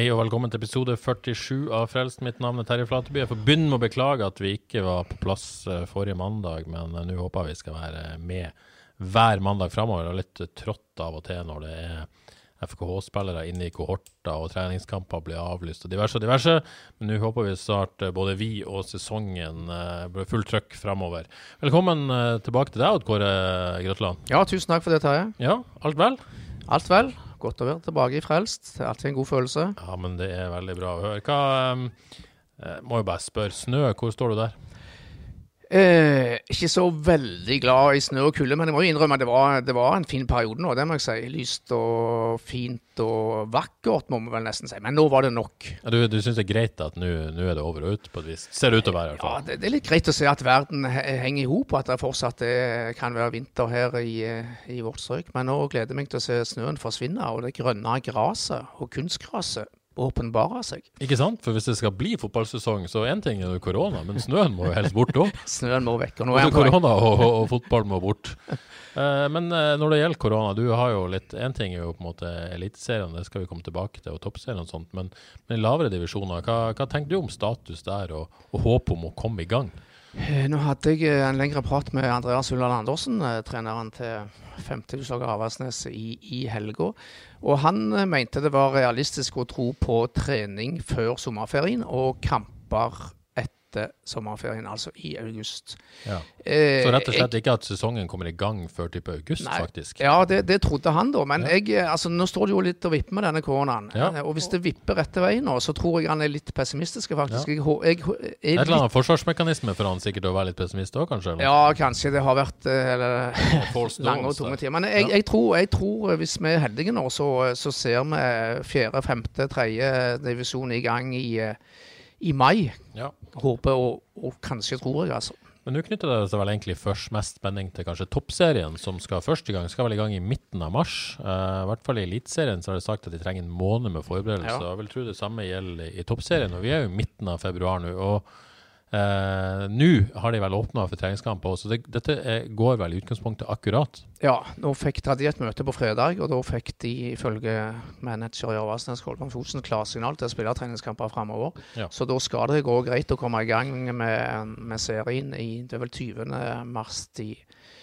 Hei og velkommen til episode 47 av Frelst. Mitt navn er Terje Flateby. Jeg får begynne med å beklage at vi ikke var på plass eh, forrige mandag, men eh, nå håper jeg vi skal være med hver mandag framover. Og litt trått av og til når det er FKH-spillere inne i kohorter og treningskamper blir avlyst og diverse og diverse. Men nå håper vi snart eh, både vi og sesongen eh, blir fullt trøkk framover. Velkommen eh, tilbake til deg, Odd Kåre Grøtland. Ja, tusen takk for det, Terje. Ja, alt vel? Alt vel. Godt å være tilbake i Frelst. Det er alltid en god følelse. Ja, men det er veldig bra å høre. Hva um, Må jo bare spørre. Snø, hvor står du der? Eh, ikke så veldig glad i snø og kulde, men jeg må jo innrømme at det var, det var en fin periode nå, det må jeg si. Lyst og fint og vakkert, må vi vel nesten si. Men nå var det nok. Ja, Du, du syns det er greit at nå er det over og ut, på et vis? Ser det ut til å være, i hvert Ja, det, det er litt greit å se at verden henger i hop, og at det fortsatt er, kan være vinter her i, eh, i vårt strøk. Men nå gleder jeg meg til å se snøen forsvinne, og det grønne gresset og kunstgresset åpenbare seg. Ikke sant? For hvis det skal bli fotballsesong, så én ting er jo korona, men snøen må jo helst bort òg. Snøen må vekk. Og nå er vei. korona og, og, og fotball må bort. Uh, men uh, når det gjelder korona, du har jo litt Én ting er jo på en måte Eliteserien, det skal vi komme tilbake til, og toppserien og sånt, men, men lavere divisjoner, hva, hva tenker du om status der, og, og håp om å komme i gang? Eh, Nå hadde jeg eh, en lengre prat med Andreas Ulland Andersen, eh, treneren til femtehuslaget Avaldsnes i, i helga. Og han mente det var realistisk å tro på trening før sommerferien og kamper etter sommerferien, altså i august. Ja. Eh, Så rett og jeg- slett ikke at sesongen kommer i gang før type august, Nei. faktisk? Ja, det, det trodde han da. Men Ja. jeg, eh, altså, nå står det jo litt og vipper med denne koronaen. Ja. Eh, Og hvis det vipper rette veien nå, så tror jeg han er litt pessimistisk, faktisk. Jeg, jeg, jeg, Et eller litt annet forsvarsmekanisme for han sikkert å være litt pessimist òg, kanskje? eller? Ja, kanskje det har vært eller, lange og tunge tider. Men jeg, jeg, tror, jeg tror hvis vi er heldige nå, så, så ser vi fjerde, femte, tredje divisjon i gang i, i mai. Ja. Håper og, og kanskje tror jeg, altså. Men nå knytter det seg vel egentlig først mest spenning til kanskje toppserien, som skal første gang skal vel i gang i midten av mars. Uh, I hvert fall i Eliteserien så har de sagt at de trenger en måned med forberedelse. Ja. Jeg vil tro det samme gjelder i, i toppserien, og vi er jo i midten av februar nå. og eh, Nå har de vel åpna for treningskamper, så det, dette er, går vel i utgangspunktet akkurat. Ja, nå fikk de hadde et møte på fredag, og da fikk de ifølge manager i Avaldsnes Kolbjørn Fosen klarsignal til å spille treningskamper framover. Ja. Så da skal det gå greit å komme i gang med, med serien i det er vel 20. mars de,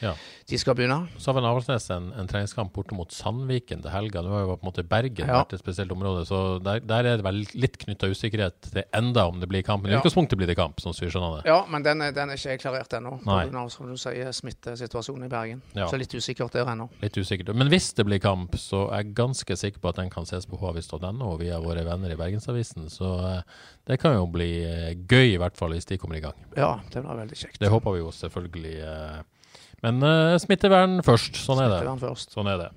Ja. de skal begynne. Så har vel Avaldsnes en, en treningskamp borte mot Sandviken til helga. Nå har jo på en måte Bergen Ja. vært et spesielt område, så der, der er det vel litt knytta usikkerhet til enda om det blir kamp. Men i utgangspunktet blir det kamp, sånn som vi skjønner det. Ja, men den, er- den er ikke klarert ennå. Pga. som du sier, smittesituasjonen i Bergen. Ja. Så litt usikkert der ennå. Litt usikkert. Men hvis det blir kamp, så er jeg ganske sikker på at den kan ses på havis.no via våre venner i Bergensavisen. Så eh, det kan jo bli eh, gøy, i hvert fall hvis de kommer i gang. Ja, det blir veldig kjekt. Det håper vi jo selvfølgelig. Men uh, smittevern først. Sånn er det. Først. Sånn er det.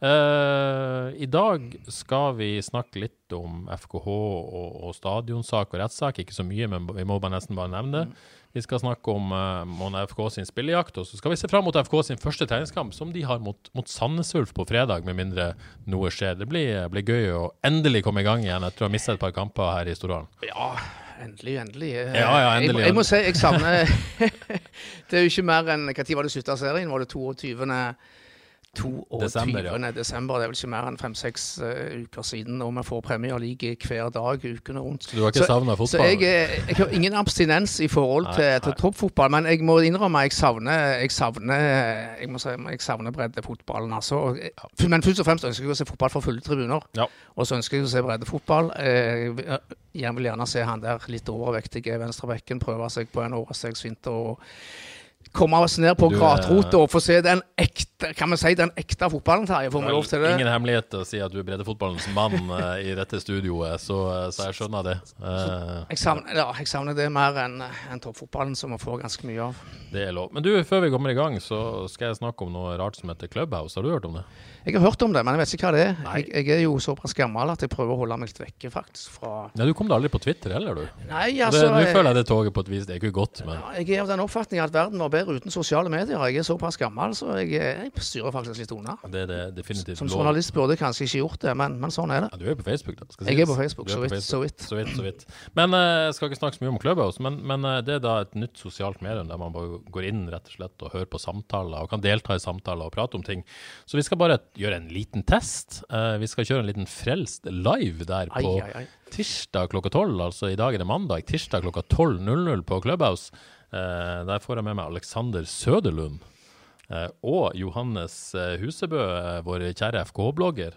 Uh, I dag skal vi snakke litt om FKH og, og stadionsak og rettssak. Ikke så mye, men vi må bare nesten bare nevne det. Vi skal snakke om uh, Måne FK sin spillejakt, og så skal vi se fram mot FK sin første treningskamp, som de har mot, mot Sandnes Ulf på fredag, med mindre noe skjer. Det blir, blir gøy å endelig komme i gang igjen etter å ha mistet et par kamper her i Storhallen. Ja, endelig, endelig. Eh, Ja, ja, Jeg, endelig. må- jeg må si jeg savner Det er jo ikke mer enn Når var det slutta serien? Var det 22. 22. Desember, Desember, ja. desember. Det er vel ikke mer enn fem-seks eh, uker siden, og vi får Premier League hver dag ukene rundt. Så du har ikke savnet Så fotball? jeg, er- jeg har ingen abstinens i forhold Nei, til, til toppfotball, men jeg må innrømme jeg savner jeg savner, jeg må si, jeg savner breddefotballen. Altså. Men først og fremst ønsker jeg å se fotball for fulle tribuner. Ja. Og så ønsker jeg å se breddefotball. Eh, Jeg vil gjerne se han der litt overvektige venstrebekken prøve seg på en årestegsvinter. og komme oss ned på gratrota eh, og få se den ekte kan vi si, den ekte fotballen, Terje. Får vi lov til det? Ingen hemmelighet å si at du er breddefotballens mann eh, i dette studioet, så, eh, så jeg skjønner det. Jeg savner, ja, jeg savner det mer enn en toppfotballen, som vi får ganske mye av. det er lov. Men du, før vi kommer i gang, så skal jeg snakke om noe rart som heter Clubhouse. Har du hørt om det? Jeg har hørt om det, men jeg vet ikke hva det er. Jeg, jeg er jo såpass gammel at jeg prøver å holde meg litt vekke, faktisk, fra Nei, Du kom da aldri på Twitter heller, du. Nei, altså Nå føler jeg det toget på et vis. Det er ikke godt, men ja, jeg er av den oppfatning at verden var bedre uten sosiale medier. Jeg er såpass gammel, så jeg, jeg styrer faktisk litt unna. det er det definitivt Som journalist burde jeg kanskje ikke gjort det, men, men sånn er det. Ja, du er jo på Facebook, da. skal Jeg sies. er på Facebook, er så vidt, så vidt. Så vidt, så vidt. Men eh, jeg skal ikke snakke så mye om Clubhouse, men, men eh, det er da et nytt sosialt medium der man bare går inn rett og slett og hører på samtaler og kan delta i samtaler og prate om ting. Så vi skal bare gjøre en liten test. Eh, vi skal kjøre en liten Frelst live der Ai, på ai, ai. tirsdag klokka 12, altså i dag er det mandag, tirsdag klokka 12.00 på Clubhouse. Eh, der får jeg med meg Alexander Søderlund eh, og Johannes eh, Husebø, vår kjære FK-blogger.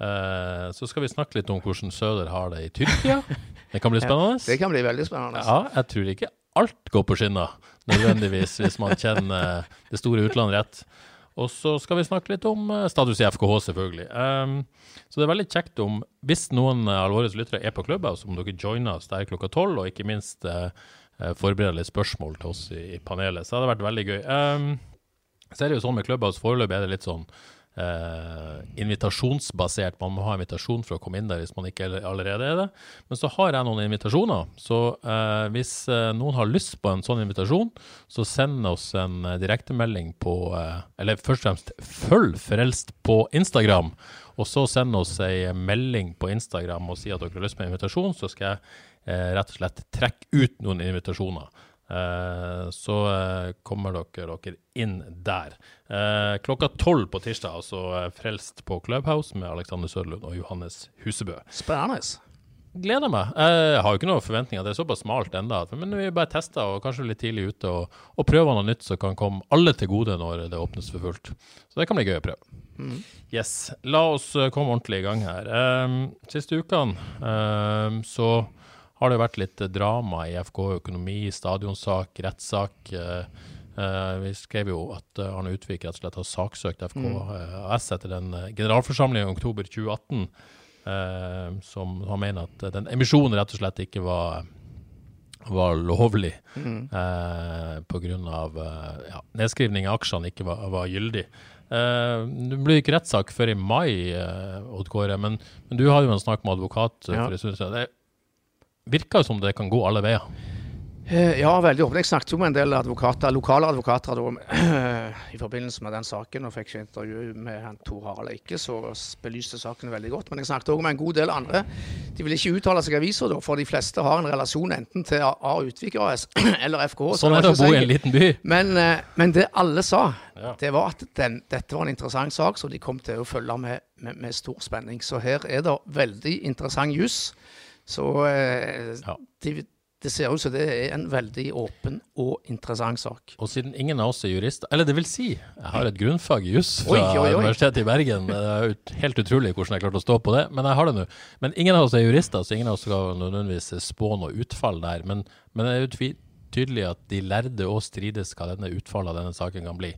Eh, så skal vi snakke litt om hvordan Søder har det i Tyrkia. Det kan bli spennende. Det kan bli veldig spennende. Ja, jeg tror ikke alt går på skinner, nødvendigvis, hvis man kjenner det store utlandet rett. Og så skal vi snakke litt om status i FKH, selvfølgelig. Um, så det er veldig kjekt om, hvis noen av våre lyttere er på Clubhouse, om dere joiner oss der klokka tolv, og ikke minst eh, forbereder litt spørsmål til oss i, i panelet. Så det hadde vært veldig gøy. Um, så er det jo sånn med Clubhouse, foreløpig er det litt sånn uh, invitasjonsbasert. Man må ha invitasjon for å komme inn der hvis man ikke allerede er det. Men så har jeg noen invitasjoner. Så uh, hvis eh, noen har lyst på en sånn invitasjon, så send oss en eh, direktemelding på eh, Eller først og fremst følg Frelst på Instagram. Og så send oss ei melding på Instagram og si at dere har lyst på en invitasjon, så skal jeg eh, rett og slett trekke ut noen invitasjoner. Eh, så eh, kommer dere dere inn der. Eh, klokka tolv på tirsdag, altså eh, Frelst på Clubhouse med Alexander Sørlund og Johannes Husebø. Spennende. Gleder meg. Jeg har jo ikke noen forventninger, det er såpass smalt enda. Men vi bare tester og kanskje litt tidlig ute og, og prøver noe nytt som kan komme alle til gode når det åpnes for fullt. Så det kan bli gøy å prøve. Yes. La oss eh, komme ordentlig i gang her. Siste ukene så har det vært litt drama i FK økonomi, stadionsak, rettssak. Eh, eh, vi skrev jo at eh, Arne Utvik rett og slett har saksøkt FK AS etter den generalforsamlingen i oktober 2018, eh, som han mener at den emisjonen rett og slett ikke var var lovlig Mm. eh, pga. Eh, ja, nedskrivning av aksjene ikke var, var gyldig. Eh, det blir ikke rettssak før i mai, eh, Odd Kåre, men, men du har jo en snakk med advokat. Ja. for en stund siden. Virker jo som det kan gå alle veier. Eh, Ja, veldig åpent. Jeg snakket jo med en del advokater, lokale advokater da, i forbindelse med den saken, og fikk ikke intervju med han Tor Harald Eike, så belyste saken veldig godt. Men jeg snakket òg med en god del andre. De vil ikke uttale seg i aviser, for de fleste har en relasjon enten til A Utvik AS eller FKH. så Sånn er det å bo i en liten by. Men, eh, men det alle sa, Ja. det var at den, dette var en interessant sak, så de kom til å følge med, med, med stor spenning. Så her er det veldig interessant juss. Så eh, Ja. de, det ser ut som det er en veldig åpen og interessant sak. Og siden ingen av oss er jurister Eller det vil si, jeg har et grunnfag i juss fra Oi, oi, oi. Universitetet i Bergen. Det er helt utrolig hvordan jeg klarte å stå på det, men jeg har det nå. Men ingen av oss er jurister, så ingen av oss skal nødvendigvis spå noe utfall der. Men, men det er jo tydelig at de lærde òg strides hva denne utfallet av denne saken kan bli.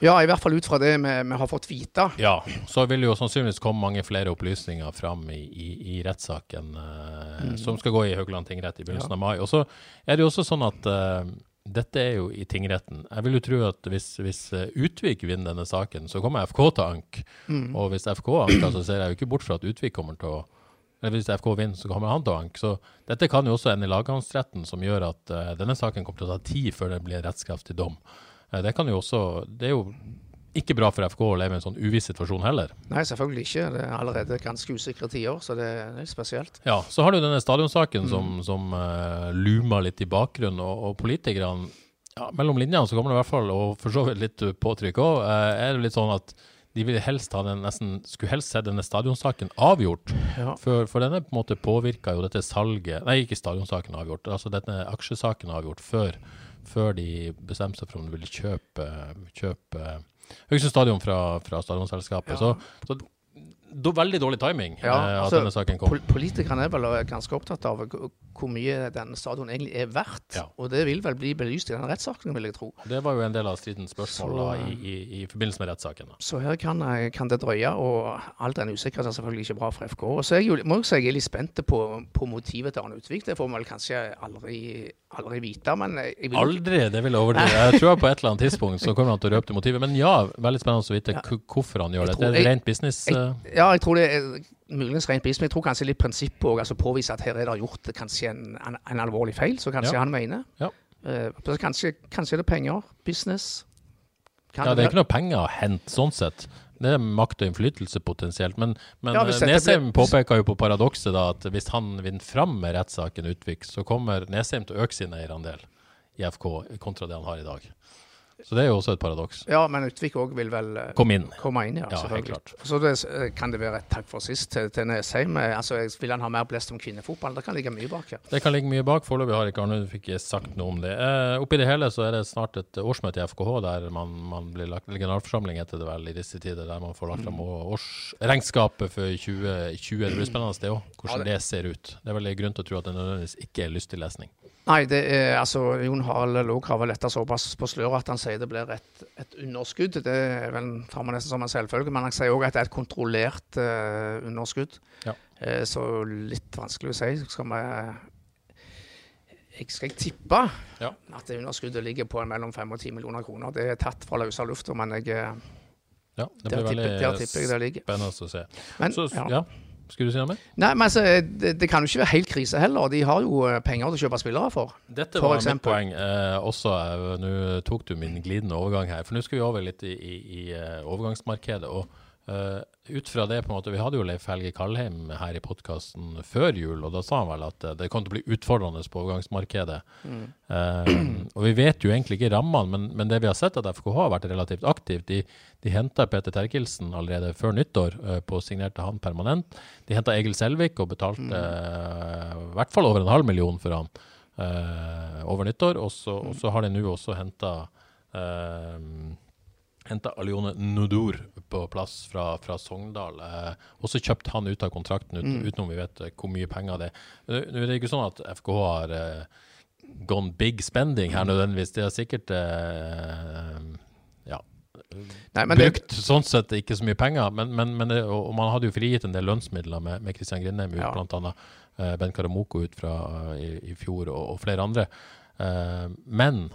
Ja, i hvert fall ut fra det vi, vi har fått vite. Ja, så vil jo sannsynligvis komme mange flere opplysninger fram i, i, i rettssaken eh, som skal gå i Haugland tingrett i begynnelsen av mai. Og så er det jo også sånn at eh, dette er jo i tingretten. Jeg vil jo tro at hvis, hvis eh, Utvik vinner denne saken, så kommer FK til ank. Og hvis FK anker, så ser jeg jo ikke bort fra at Utvik kommer til å eller Hvis FK vinner, så kommer han til å anke. Så dette kan jo også ende i lagmannsretten, som gjør at uh, denne saken kommer til å ta tid før det blir en rettskraftig dom. Eh, det kan jo også Det er jo ikke bra for FK å leve i en sånn uviss situasjon heller. Nei, selvfølgelig ikke. Det er allerede ganske usikre tider, så det er litt spesielt. Ja, Så har du denne stadionsaken som, som uh, lumer litt i bakgrunnen, og, og politikerne ja, Mellom linjene så kommer det i hvert fall, og for så vidt litt påtrykk òg, er det litt sånn at de vil helst ha den nesten, skulle helst sett denne stadionsaken avgjort. Ja. For, for denne på en måte påvirka jo dette salget Nei, ikke stadionsaken avgjort, altså denne aksjesaken avgjort før, før de bestemte seg for om de ville kjøpe, kjøpe Haugesund stadion fra, fra stadionselskapet. Ja. Så, så veldig dårlig timing Ja, eh, at altså, denne saken kom. Pol politikerne er vel ganske opptatt av hvor mye denne stadion egentlig er verdt. Ja. Og det vil vel bli belyst i denne rettssaken, vil jeg tro. Det var jo en del av stridens spørsmål Så- da, i, i, i forbindelse med rettssaken. Så her kan, eh, kan det drøye, og all den usikkerheten er selvfølgelig ikke bra for FK. Og så er jeg jo, må jeg si jeg er litt spent på, på motivet til Arne Utvik. Det får vi vel kanskje aldri, aldri vite, men vil Aldri, det vil jeg overdrive. Jeg tror på et eller annet tidspunkt så kommer han til å røpe det motivet. Men ja, veldig spennende å vite Ja. hvorfor han gjør det. Det er rent business. jeg, eh, Ja, jeg tror det er muligens rent business, men jeg tror kanskje litt prinsipp òg. Altså påvise at her er det gjort kanskje en, en, en alvorlig feil, så kanskje Ja. han mener. Ja. Uh, kanskje, kanskje det er penger, business. Kan Ja, det er ikke noe penger å hente sånn sett. Det er makt og innflytelse potensielt. Men, men Ja, eh, Nesheim blir- påpeker jo på paradokset da at hvis han vinner fram med rettssaken Utvik, så kommer Nesheim til å øke sin eierandel i FK kontra det han har i dag. Så det er jo også et paradoks. Ja, men Utvik òg vil vel eh, Kom inn. komme inn, ja. Ja, helt klart. Så det, eh, kan det være et takk for sist til, til Nesheim. Eh, Altså, vil han ha mer blest om kvinnefotball? Det kan ligge mye bak her. Det kan ligge mye bak. Foreløpig har ikke Arne fikk sagt noe om det. Eh, oppi det hele så er det snart et årsmøte i FKH der man, man blir lagt generalforsamling heter det vel i disse tider, der man får lagt fram årsregnskapet for 2020. Det blir spennende det òg, hvordan Ja, det, det- ser ut. Det er vel grunn til å tro at det nødvendigvis ikke er lystig lesning. Nei, det er, altså, Jon Harald Låg har letta såpass på sløret at han sier det blir et, et underskudd. Det vel, tar man nesten som en selvfølge, men han sier òg at det er et kontrollert uh, underskudd. Ja. Uh, så litt vanskelig å si. Skal vi jeg skal tippe Ja. at det underskuddet ligger på mellom 5 og 10 millioner kroner. Det er tatt fra løse lufta, men jeg, eh, Ja, det der, blir tipper, der veldig tipper jeg det ligger. spennende å se. Men, Så, ja. Skulle du si noe mer? Nei, men altså, det, det kan jo ikke være helt krise heller. De har jo eh, penger til å kjøpe spillere for. Dette var mitt poeng. Eh, også, eh, Nå tok du min glidende overgang her. For nå skal vi over litt i, i, i eh, overgangsmarkedet. og eh, ut fra det, på en måte, Vi hadde jo Leif Helge Kalheim her i podkasten før jul, og da sa han vel at eh, det kom til å bli utfordrende på overgangsmarkedet. Eh, og vi vet jo egentlig ikke rammene, men, men det vi har sett at FKH har vært relativt aktivt. De, de henta Peter Terkelsen allerede før nyttår eh, på signerte han permanent. De henta Egil Selvik og betalte eh, i hvert fall over en halv million for han eh, over nyttår. Og så, og så har de nå også henta Henta Alione Nudur på plass fra, fra Sogndal. Eh, også kjøpte han ut av kontrakten, ut, utenom vi vet eh, hvor mye penger det er. Nå nå er det ikke sånn at FKH har eh, gone big spending her nødvendigvis. Det er sikkert eh, ja, Nei, men det, brukt sånn sett ikke så mye penger, men, men, men det, og, og man hadde jo frigitt en del lønnsmidler med, med Christian Grindheim Ja. annet eh, Ben Karamoko ut fra eh, i, i fjor, og, og flere andre. Eh, men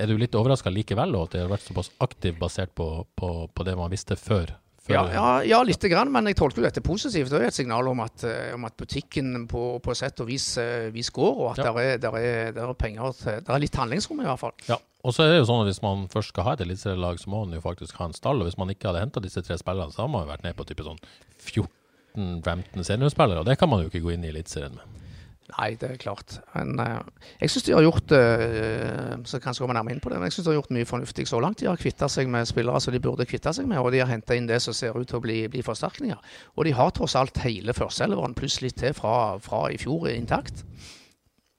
er du litt overraska likevel over at de har vært såpass aktiv basert på, på, på det man visste før? før ja, ja, ja, lite grann, men jeg tolker jo dette positivt. Det er et signal om at, eh, om at butikken på, på sett og vis, eh, vis går, og at Ja. der, er, der, er, der er penger til Der er litt handlingsrom, i hvert fall. Ja, og så er det jo sånn at hvis man først skal ha et eliteserielag, så må man jo faktisk ha en stall. Og hvis man ikke hadde henta disse tre spillerne, så hadde man jo vært ned på type sånn 14-15 seniorspillere, og det kan man jo ikke gå inn i Eliteserien med. Nei, det er klart. Men eh, jeg syns de har gjort uh, Så kanskje kommer nærmere inn på det, men jeg synes de har gjort mye fornuftig så langt. De har kvitta seg med spillere som de burde kvitte seg med, og de har henta inn det som ser ut til å bli, bli forsterkninger. Og de har tross alt hele førsteelveren pluss litt til fra, fra i fjor intakt.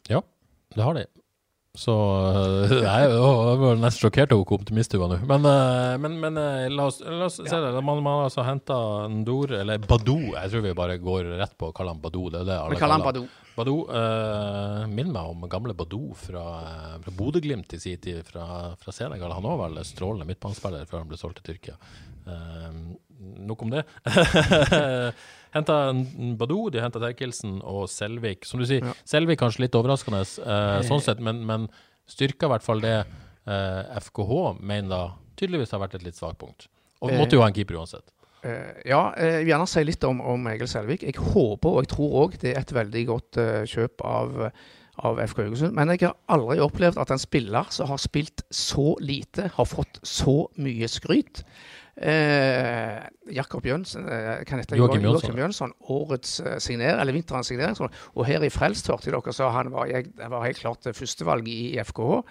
Ja, det har de. Så øh, Jeg var nesten sjokkert over hvor optimist du var nå. Men, øh, men, men øh, la, oss, la oss se det. Man, man har altså henta Ndor, eller Badou. Jeg tror vi bare går rett på å kalle han Badou. Det er det alle Vi kaller han Badou. Badou uh, Minn meg om gamle Badou fra, eh, fra Bodø-Glimt i sin tid, fra, fra Senegal. Han var vel strålende midtbanespiller før han ble solgt til Tyrkia. Eh, nok om det. henta Badou, de henta Terkelsen og Selvik. Som du sier, Ja. Selvik kanskje litt overraskende eh, sånn sett, men, men styrka i hvert fall det eh, FKH mener da tydeligvis har vært et litt svakt punkt. Og Eh, måtte jo ha en keeper uansett. Uh, ja, eh, jeg vil gjerne si litt om, om Egil Selvik. Jeg håper og jeg tror òg det er et veldig godt uh, kjøp av, av FK Haugesund. Men jeg har aldri opplevd at en spiller som har spilt så lite, har fått så mye skryt. Eh, Jakob Jønsson, eh, Joakim Jønsson. Jønsson, årets eh, signer, eller vinterens signering. Og her i Frelst hørte dere sa han var, jeg, var helt klart eh, førstevalg i FKH.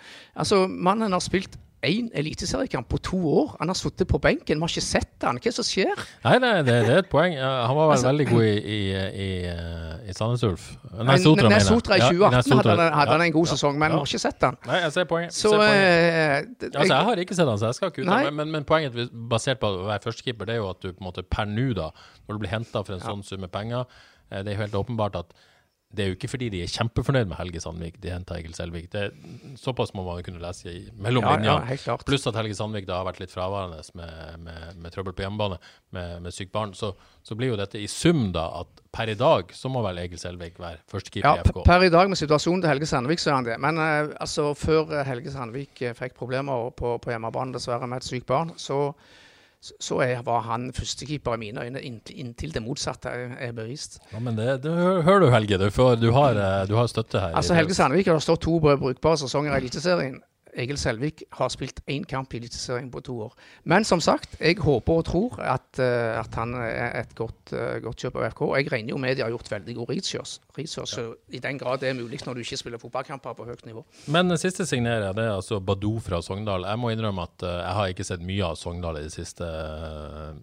Altså, mannen har spilt én eliteseriekamp på to år. Han har sittet på benken, vi har ikke sett han. Hva er det som skjer? Nei, nei det, det, er et poeng. Han var vel Altså- veldig god i, i, i, i Sandnes Ulf. Nei, Sotra, mener jeg. Sotra i 2018 ja, hadde, han, hadde han en god Ja, sesong, men vi ja. har ikke sett han. Nei, jeg ser poenget. Så ser poenget. Uh, Altså, jeg har ikke sett han, så jeg skal ikke ut men. Men, men poenget basert på å være førstekeeper, det er jo at du på en måte per nå, da, når du blir henta for en sånn sum med penger, eh, det er jo helt åpenbart at det er jo ikke fordi de er kjempefornøyd med Helge Sandvik, de henter Egil Selvik. Det, såpass må man kunne lese i mellom Ja, ja. Pluss at Helge Sandvik da har vært litt fraværende med, med, med trøbbel på hjemmebane, med, med sykt barn. Så, så blir jo dette i sum da at per i dag så må vel Egil Selvik være førstekeeper Ja, i FK. per i dag med situasjonen til Helge Sandvik, så er han det. Men eh, altså, før eh, Helge Sandvik eh, fikk problemer på, på hjemmebane, dessverre med et sykt barn, så, så er, var han førstekeeper i mine øyne inntil, inntil det motsatte er, er bevist. Ja, men det, det hører du, Helge. Du, for du, har, eh, du har støtte her. Altså, Helge. Sandvik har stått to brukbare sesonger i Eliteserien. Egil Selvik har spilt én kamp i Eliteserien på to år. Men som sagt, jeg håper og tror at, eh, at han er et godt, eh, godt kjøp av FK. Og jeg regner jo med de har gjort veldig god research. research så I den grad det er mulig når du ikke spiller fotballkamper på høyt nivå. Men den siste signerer det er altså Badou fra Sogndal. Jeg må innrømme at eh, jeg har ikke sett mye av Sogndal i det siste. eh,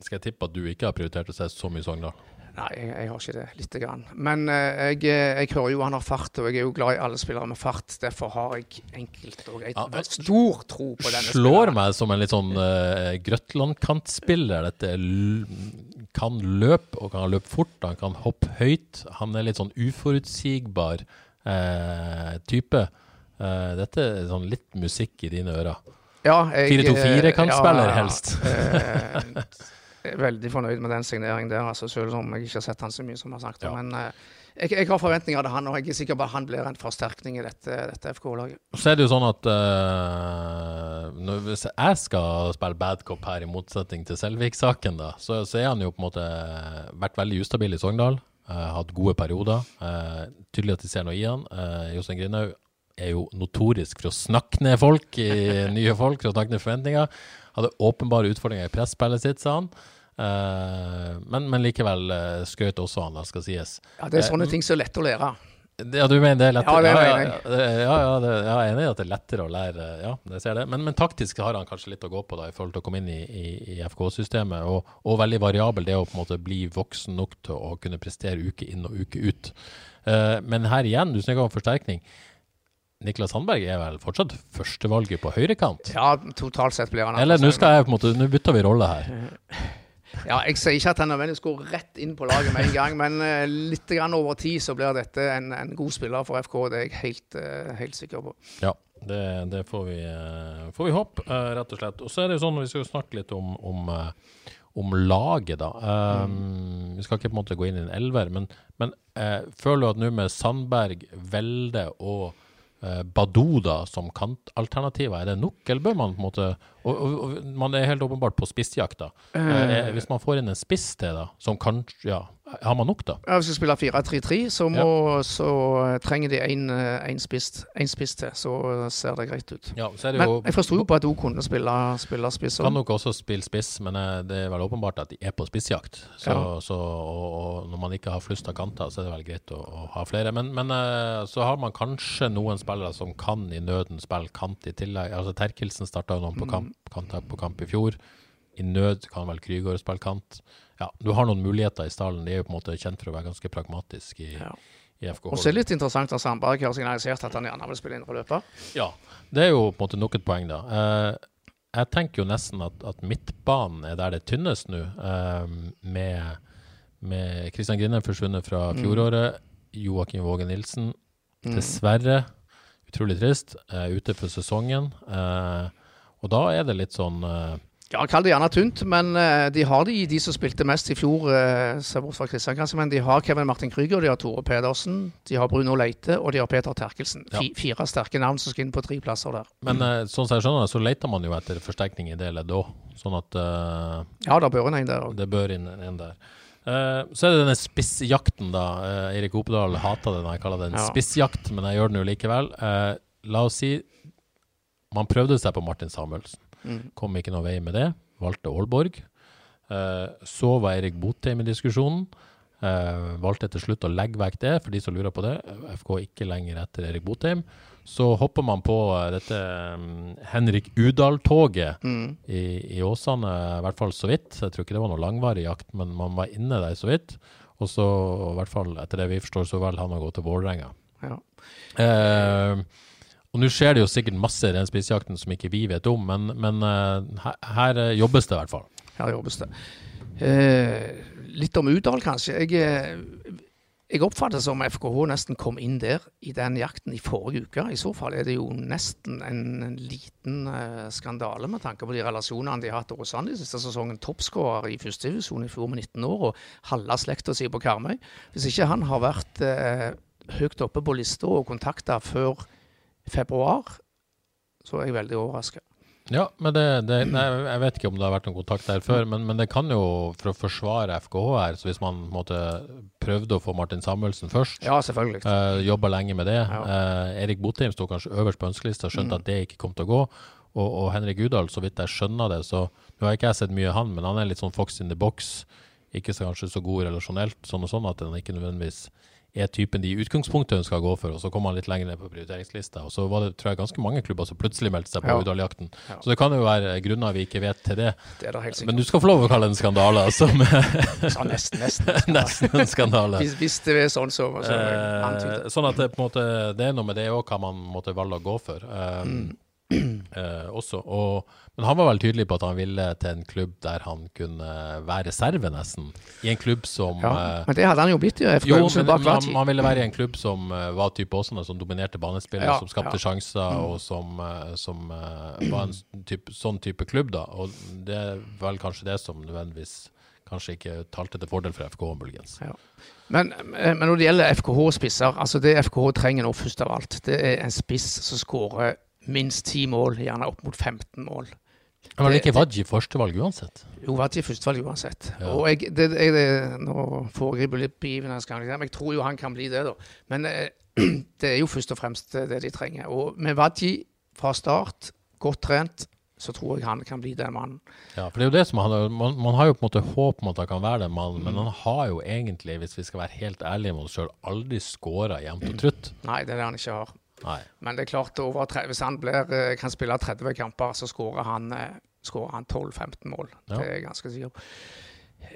skal jeg tippe at du ikke har prioritert å se så mye Sogndal? Nei, jeg, jeg har ikke det. Lite grann. Men eh, jeg, jeg hører jo han har fart, og jeg er jo glad i alle spillere med fart. Derfor har jeg enkelt og greit Ja, stor tro på denne Slår spilleren. meg som en litt sånn uh, Grøtland-kantspiller. Dette kan løpe, og kan løpe fort. Han kan hoppe høyt. Han er litt sånn uforutsigbar uh, type. Uh, dette er sånn litt musikk i dine ører. Ja, jeg, 4-2-4-kantspiller ja, helst. Eh, jeg er veldig fornøyd med den signeringen der, altså, selv om jeg ikke har sett han så mye som har sagt. Ja. Men uh, jeg, jeg har forventninger til han, og jeg er sikker på at han blir en forsterkning i dette, dette FK-laget. Så er det jo sånn at uh, når, hvis jeg skal spille bad cop her, i motsetning til Selvik-saken, da, så, så er han jo på en måte vært veldig ustabil i Sogndal. Uh, hatt gode perioder. eh, tydelig at de ser noe i han. Jostein Grinaug er jo notorisk for å snakke ned folk, i, nye folk, for å snakke ned forventninger. Hadde åpenbare utfordringer i presspillet sitt, sa han. Eh, men, men likevel uh, skrøt også han, det skal sies. Ja, det er sånne Eh, ting som er lett å lære. Ja, du mener det er lettere? Ja, det er jeg. ja, det- ja, ja, det, ja, jeg er enig i at det er lettere å lære. Ja, jeg ser det. Men, men taktisk har han kanskje litt å gå på da, i forhold til å komme inn i, i, i FK-systemet. Og, og veldig variabel det å på en måte bli voksen nok til å kunne prestere uke inn og uke ut. Uh, men her igjen, du snakker om forsterkning. Niklas Sandberg er vel fortsatt førstevalget på høyrekant? Ja, totalt sett blir han Eller nå skal jeg på en måte, nå bytter vi rolle her. Ja, jeg sier ikke at han nødvendigvis går rett inn på laget med en gang, men uh, litt grann over tid så blir dette en, en god spiller for FK. Det er jeg helt, eh, helt sikker på. Ja, det, det får, vi, eh, får vi håpe, eh, rett og slett. Og så er det jo sånn, vi skal jo snakke litt om, om, eh, om laget, da. Um, Vi skal ikke på en måte gå inn i en elver, men, men uh, føler du at nå med Sandberg, Velde og eh, Badou da, som kantalternativer, er det nok, eller bør man på en måte og, og, og Man er helt åpenbart på spissjakt, da. Eh, hvis man får inn en spiss til, da, som kanskje Ja, har man nok, da? Ja, hvis vi spiller 4-3-3, så, ja. så eh, trenger de én spiss, en spiss til. Så ser det greit ut. Ja, så det Men jo jeg forsto jo på at hun kunne spille, spille spiss. Kan nok også spille spiss, men eh, det er vel åpenbart at de er på spissjakt. Så, Ja. så, og, og når man ikke har flust av kanter, så er det vel greit å, å ha flere. Men, men eh, så har man kanskje noen spillere som kan i nøden spille kant i tillegg. Altså Terkelsen starta jo noen på kamp, kant, på kamp i fjor. I nød kan vel Krygård spille kant. Ja, du har noen muligheter i stallen. De er jo på en måte kjent for å være ganske pragmatisk i, Ja. i FK. Og så er det litt interessant at Sandberg har signalisert at han gjerne vil spille indre løper. Ja, det er jo på en måte nok et poeng, da. Eh, jeg tenker jo nesten at, at midtbanen er der det tynnes nå, eh, med, med Kristian Grine forsvunnet fra fjoråret. Joakim Våge Nilsen, dessverre, utrolig trist, eh, ute for sesongen. Eh, og da er det litt sånn eh, Ja, Kall det gjerne tynt, men eh, de har de, de som spilte mest i fjor. Uh, bort fra Kristian kanskje, men de har Kevin Martin Krüger, de har Tore Pedersen, de har Bruno Leite og de har Peter Terkelsen. Ja. Fire sterke navn som skal inn på tre plasser der. Men eh, sånn som jeg skjønner det, så leter man jo etter forsterkning i det leddet òg. Sånn at uh, Ja, da bør en en der òg. Det bør inn en der. Uh, så er det denne spissjakten, da. Uh, Erik Opedal hater det når jeg kaller det en Ja. spissjakt, men jeg gjør den jo likevel. Eh, la oss si man prøvde seg på Martin Samuelsen. Mm. Kom ikke noe vei med det. Valgte Aalborg. Eh, så var Erik Botheim i diskusjonen. Eh, valgte til slutt å legge vekk det, for de som lurer på det. FK ikke lenger etter Erik Botheim. så hopper man på eh, dette um, Henrik Udal-toget Mm. i, i Åsane, i hvert fall så vidt. Jeg tror ikke det var noe langvarig jakt, men man var inne der så vidt. Og så, i hvert fall etter det vi forstår, så velger han å gå til Vålerenga. Ja. Eh, og nå skjer det jo sikkert masse i den spissjakten som ikke vi vet om, men, men eh, her, her eh, jobbes det i hvert fall. Her jobbes det. Eh, litt om Udal, kanskje. Jeg, eh, jeg oppfatter det som FKH nesten kom inn der i den jakten i forrige uke. I så fall er det jo nesten en, en liten eh, skandale med tanke på de relasjonene de har hatt til Åsane de siste sesongen. Toppskårer i førstedivisjon i fjor med 19 år, og halve slekta si på Karmøy. Hvis ikke han har vært eh, høyt oppe på lista og kontakta før februar, så er jeg veldig overraska. Ja, men det, det, nei, jeg vet ikke om det har vært noen kontakt der før, men, men det kan jo, for å forsvare FKH her, så hvis man måte, prøvde å få Martin Samuelsen først, Ja, selvfølgelig. uh, jobba lenge med det Ja. eh, Erik Botheim sto kanskje øverst på ønskelista, skjønte at det ikke kom til å gå. Og, og Henrik Udal, så vidt jeg skjønner det, så Nå har ikke jeg sett mye av han, men han er litt sånn fox in the box. Ikke så kanskje så god relasjonelt, sånn og sånn, at han ikke nødvendigvis er typen de i utgangspunktet ønska å gå for, og så kom han litt lenger ned på prioriteringslista. Og så var det tror jeg, ganske mange klubber som plutselig meldte seg på Ja. Udal-jakten. Ja. Så det kan jo være grunner vi ikke vet til det. Det er det helt Men du skal få lov å kalle det en skandale, altså. med- Ja, nesten, nesten. Nesten en skandale. Hvis, hvis det er sånn, så, så Eh, sånn at det, på en måte, det er noe med det òg, hva man måtte valge å gå for. Um, eh, også. Og, men han var vel tydelig på at han ville til en klubb der han kunne være reserve, nesten. I en klubb som Ja, eh, men det hadde han jo blitt i FK. jo, men, men han, han, ville være i en klubb som uh, var type Åsane, som dominerte banespillet, Ja, som skapte ja. Mm. sjanser, og som, uh, som uh, var en type, sånn type klubb, da. Og det er vel kanskje det som nødvendigvis kanskje ikke talte til fordel for FK, muligens. Ja. Men, men når det gjelder FKH-spisser, altså det FKH trenger nå først av alt, det er en spiss som skårer minst ti mål, gjerne opp mot 15 mål. Men var det ikke Wadji førstevalg uansett? Jo, Wadji førstevalg uansett. Ja. Og jeg, det, jeg, det, nå foregriper litt begivenhetsgangen, men jeg tror jo han kan bli det, da. Men eh, det er jo først og fremst det de trenger. Og med Wadji fra start, godt trent, så tror jeg han kan bli den mannen. Ja, for det er jo det som han, man, man har jo på en måte håp om at han kan være den mannen, men han har jo egentlig, hvis vi skal være helt ærlige med oss sjøl, aldri skåra jevnt og trutt. Nei, det er det han ikke har. Nei. Men det er klart, hvis han blir, eh, kan spille 30 kamper, så skårer han, eh, han 12-15 mål. Ja. Det er jeg ganske sikker på.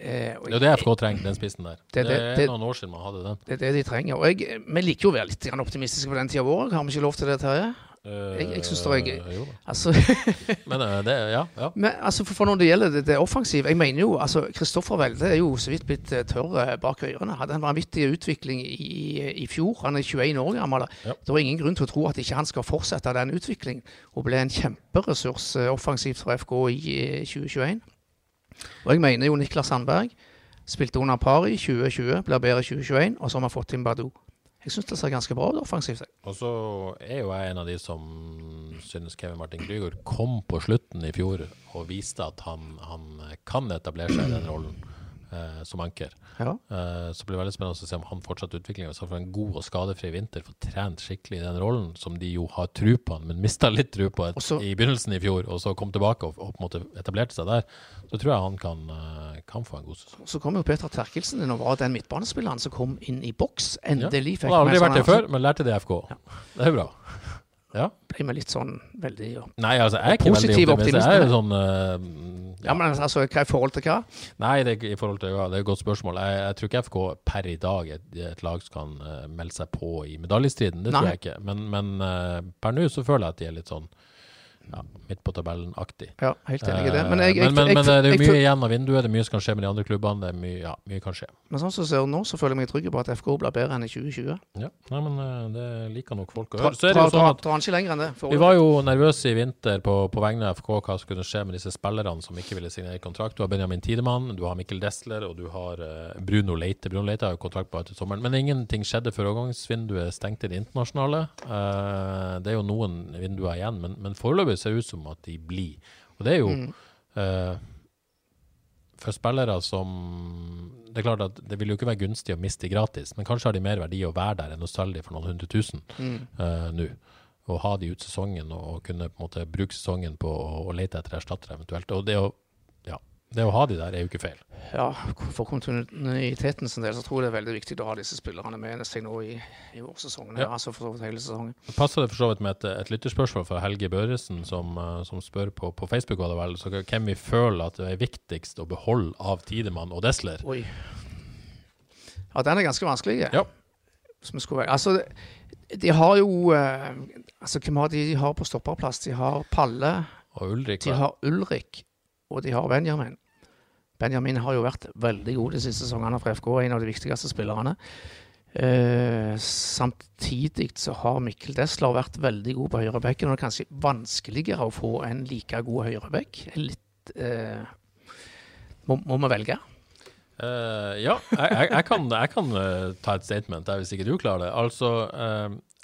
Eh, Det er det FK trenger, den spissen der. Det- Det, det- er noen år siden man hadde den. Det er det de trenger. Og jeg, vi liker jo å være litt optimistiske på den tida av året. Har vi ikke lov til det, Terje? Jeg- jeg syns det er- gøy. Altså, Men eh, det, ja. ja. men, altså for, for når det gjelder det, det offensive Jeg mener jo, altså Kristoffer Welde er jo så vidt blitt eh, tørr eh, bak ørene. Hadde en vanvittig utvikling i, i fjor. Han er 21 år gammel. Ja. Det er ingen grunn til å tro at ikke han skal fortsette den utviklingen og bli en kjemperessurs eh, offensivt for FK i eh, 2021. Og jeg mener jo Niklas Sandberg spilte under par i 2020, blir bedre i 2021, og så har vi fått inn Badou. Jeg syns det ser ganske bra ut offensivt. Og så er jo jeg en av de som synes Kevin Martin Krygård kom på slutten i fjor og viste at han, han kan etablere seg i den rollen eh, som anker. Ja. Eh, så blir det veldig spennende å se om han fortsetter utviklingen. Hvis han får en god og skadefri vinter, får trent skikkelig i den rollen, som de jo har tru på, men mista litt tru på et, Også- i begynnelsen i fjor, og så kom tilbake og, og på en måte etablerte seg der, så tror jeg han kan, eh, kan få en god sesong. Så kom jo Peter Terkelsen inn og var den midtbanespilleren som kom inn i boks. Ja. fikk Han har aldri vært det før, men lærte det i FK. Det er jo bra. Ja. ble vi litt sånn veldig. Nei, altså, jeg er ikke Positiv veldig optimist. Jeg er jo sånn uh, ja, men altså, hva i forhold til hva? Nei, det i forhold til, ja, det er et godt spørsmål. Jeg, jeg tror ikke FK per i dag er et, et lag som kan uh, melde seg på i medaljestriden. Det tror Nei. jeg ikke. Men, men uh, per nå så føler jeg at de er litt sånn ja, midt på tabellen-aktig. Ja, helt enig i det. Men, jeg, Eh, jeg, men, men, men det er jo mye igjen av vinduet. Det er mye som kan skje med de andre klubbene. Det er mye, ja, mye kan skje. men sånn som det ser ut nå, så føler jeg meg trygg på at FK blir bedre enn i 2020. Ja. Nei, men eh, det liker nok folk å høre. Så er det jo sånn at ikke lenger enn det. vi var jo nervøse i vinter på, på vegne av FK hva som kunne skje med disse spillerne som ikke ville signere kontrakt. Du har Benjamin Tidemann, du har Mikkel Desler og du har eh, Bruno Leite. Bruno Leite har jo kontrakt bare til sommeren. Men ingenting skjedde før overgangsvinduet stengte det internasjonale. Eh, det er jo noen vinduer igjen, men, men foreløpig det ut som at de blir. Og det er jo Mm. uh, for spillere som Det er klart at det vil jo ikke være gunstig å miste gratis, men kanskje har de mer verdi å være der enn å selge de for noen hundre tusen Mm. uh, nå. Og ha de ut sesongen og, kunne på en måte bruke sesongen på å, lete etter erstattere eventuelt. Og det å det å ha de der er jo ikke feil. Ja, for kontinuiteten sin del så tror jeg det er veldig viktig å ha disse spillerne med seg nå i, i vårsesongen. Ja. Altså for så vidt hele sesongen. Passer det for så vidt med et, et lytterspørsmål fra Helge Børresen, som, eh, som spør på, på Facebook var det vel, så hvem vi føler at det er viktigst å beholde av Tidemann og Desler. Oi. Ja, den er ganske vanskelig. Ja. Som skulle, være- altså, de har jo eh, altså, Hvem har de de har på stopperplass? De har Palle, Og Ulrik. de har Ulrik, og de har Benjamin. Benjamin har jo vært veldig god de siste sesongene for FK, en av de viktigste spillerne. Eh, samtidig så har Mikkel Desler vært veldig god på høyrebekken, og det er kanskje vanskeligere å få en like god høyrebekk. Litt eh, må, må vi velge? Uh, ja, jeg, jeg, jeg kan, jeg kan ta et statement der hvis ikke du klarer det. Altså,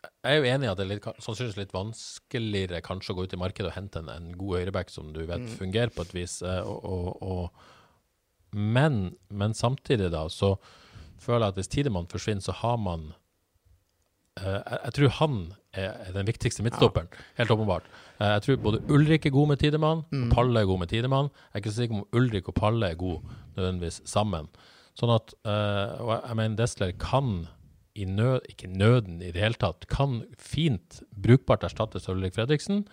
jeg er jo enig i at det er litt, sannsynligvis litt vanskeligere kanskje å gå ut i markedet og hente en, en god høyreback som du vet fungerer på et vis. og, og, og, men, men samtidig da, så føler jeg at hvis Tidemann forsvinner, så har man eh, jeg, jeg tror han er, den viktigste midtstopperen, helt åpenbart. Eh, jeg tror både Ulrik er god med Tidemann, og Palle er god med Tidemann. Jeg er ikke så sikker om Ulrik og Palle er gode nødvendigvis sammen. Sånn at eh, Og jeg, jeg mener Desler kan i nød, ikke nøden i det hele tatt, kan fint brukbart erstattes av Ulrik Fredriksen.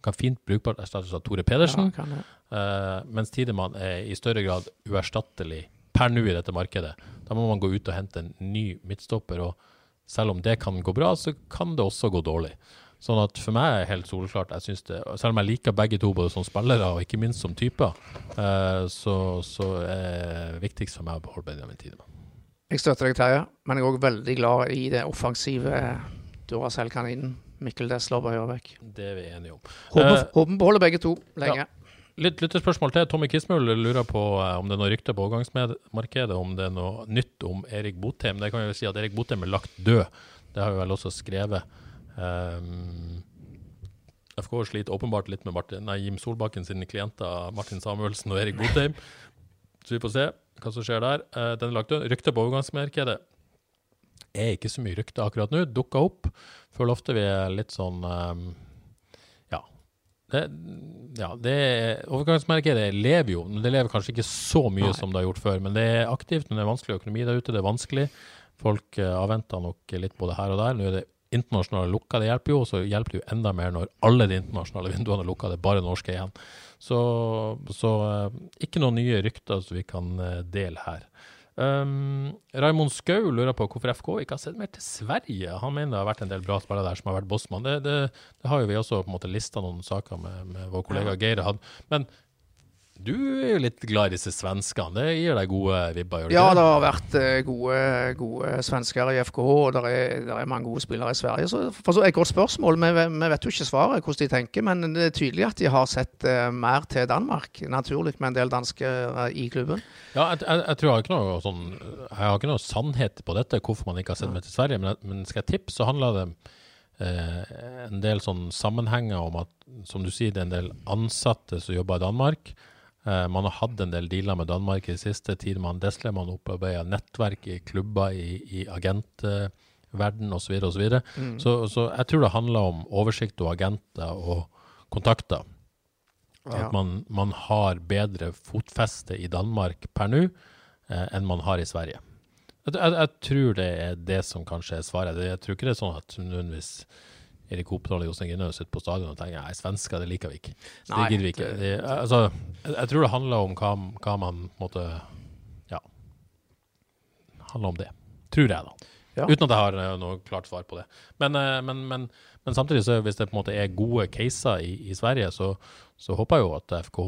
Han kan fint brukbart erstattes av Tore Pedersen. Ja, uh. Eh, mens Tidemann er i større grad uerstattelig per nå i dette markedet. Da må man gå ut og hente en ny midtstopper, og selv om det kan gå bra, så kan det også gå dårlig. Sånn at for meg er det helt soleklart, jeg synes det, selv om jeg liker begge to både som spillere og ikke minst som typer, uh, så, så er det viktigst for meg å beholde Benjamin Tidemann. Jeg støtter deg, Terje, men jeg er òg veldig glad i det offensive Duracell-kaninen. Mikkel Deslov og høyrebekk. Det er vi enige om. Håper uh, håper beholder begge to lenge. Litt lyttespørsmål til. Tommy Kismul lurer på eh, om det er noe rykte på overgangsmarkedet, om det er noe nytt om Erik Botheim. Det kan vi jo si at Erik Botheim er lagt død. Det har vi vel også skrevet. Um, FK sliter åpenbart litt med Martin, nei, Jim Solbakken sine klienter Martin Samuelsen og Erik Botheim. Så vi får se hva som skjer der. Uh, den er lagt død. Rykte på overgangsmarkedet er ikke så mye rykter akkurat nå. Dukka opp. Føler ofte vi er litt sånn um, Ja. Det, ja, det er- Overgangsmarkedet lever jo. Det lever kanskje ikke så mye Nei. som det har gjort før, men det er aktivt. Men det er vanskelig økonomi der ute. Det er vanskelig. Folk uh, avventer nok litt både her og der. Nå er det internasjonale lukka, det hjelper jo. Og så hjelper det jo enda mer når alle de internasjonale vinduene er lukka, det er bare norske igjen. Så, så uh, ikke noen nye rykter som vi kan uh, dele her. Um, Raimond Skau lurer på hvorfor FK ikke har sett mer til Sverige. Han mener det har vært en del bra spillere der som har vært bossmann. Det, det, det har jo vi også på en måte lista noen saker med, med vår kollega Geir. Had. Men du er jo litt glad i disse svenskene. Det gir deg gode vibber? gjør det Ja, det har vært eh, gode, gode svensker i FKH, og det er, er mange gode spillere i Sverige. Så for så et godt spørsmål. Vi, vi vet jo ikke svaret, hvordan de tenker, men det er tydelig at de har sett eh, mer til Danmark. Naturlig med en del dansker eh, i klubben. Ja, jeg, jeg, jeg tror jeg har ikke noe sånn Jeg har ikke noe sannhet på dette, hvorfor man ikke har sett meg til Sverige. Men, men skal jeg tippe, så handler det eh, en del sånn sammenhenger om at, som du sier, det er en del ansatte som jobber i Danmark. Eh, man har hatt en del dealer med Danmark i siste tid. Man Desle, man opparbeider nettverk i klubber i, i agentverden osv. Så, videre, og så, Mm. så Så jeg tror det handler om oversikt og agenter og kontakter. At man, man har bedre fotfeste i Danmark per nå eh, enn man har i Sverige. Jeg, jeg, jeg tror det er det som kanskje er svaret. Jeg tror ikke det er sånn at nødvendigvis Ginø sitter på stadion og tenker nei, svensker, det liker vi ikke. Det gidder vi ikke. det- altså, jeg, jeg tror det handler om hva, hva man måtte Ja. handler om det. Tror jeg, da. Ja. Uten at jeg har eh, noe klart svar på det. Men, eh, men, men, men samtidig, så hvis det på en måte er gode caser i, i Sverige, så, så håper jeg jo at FK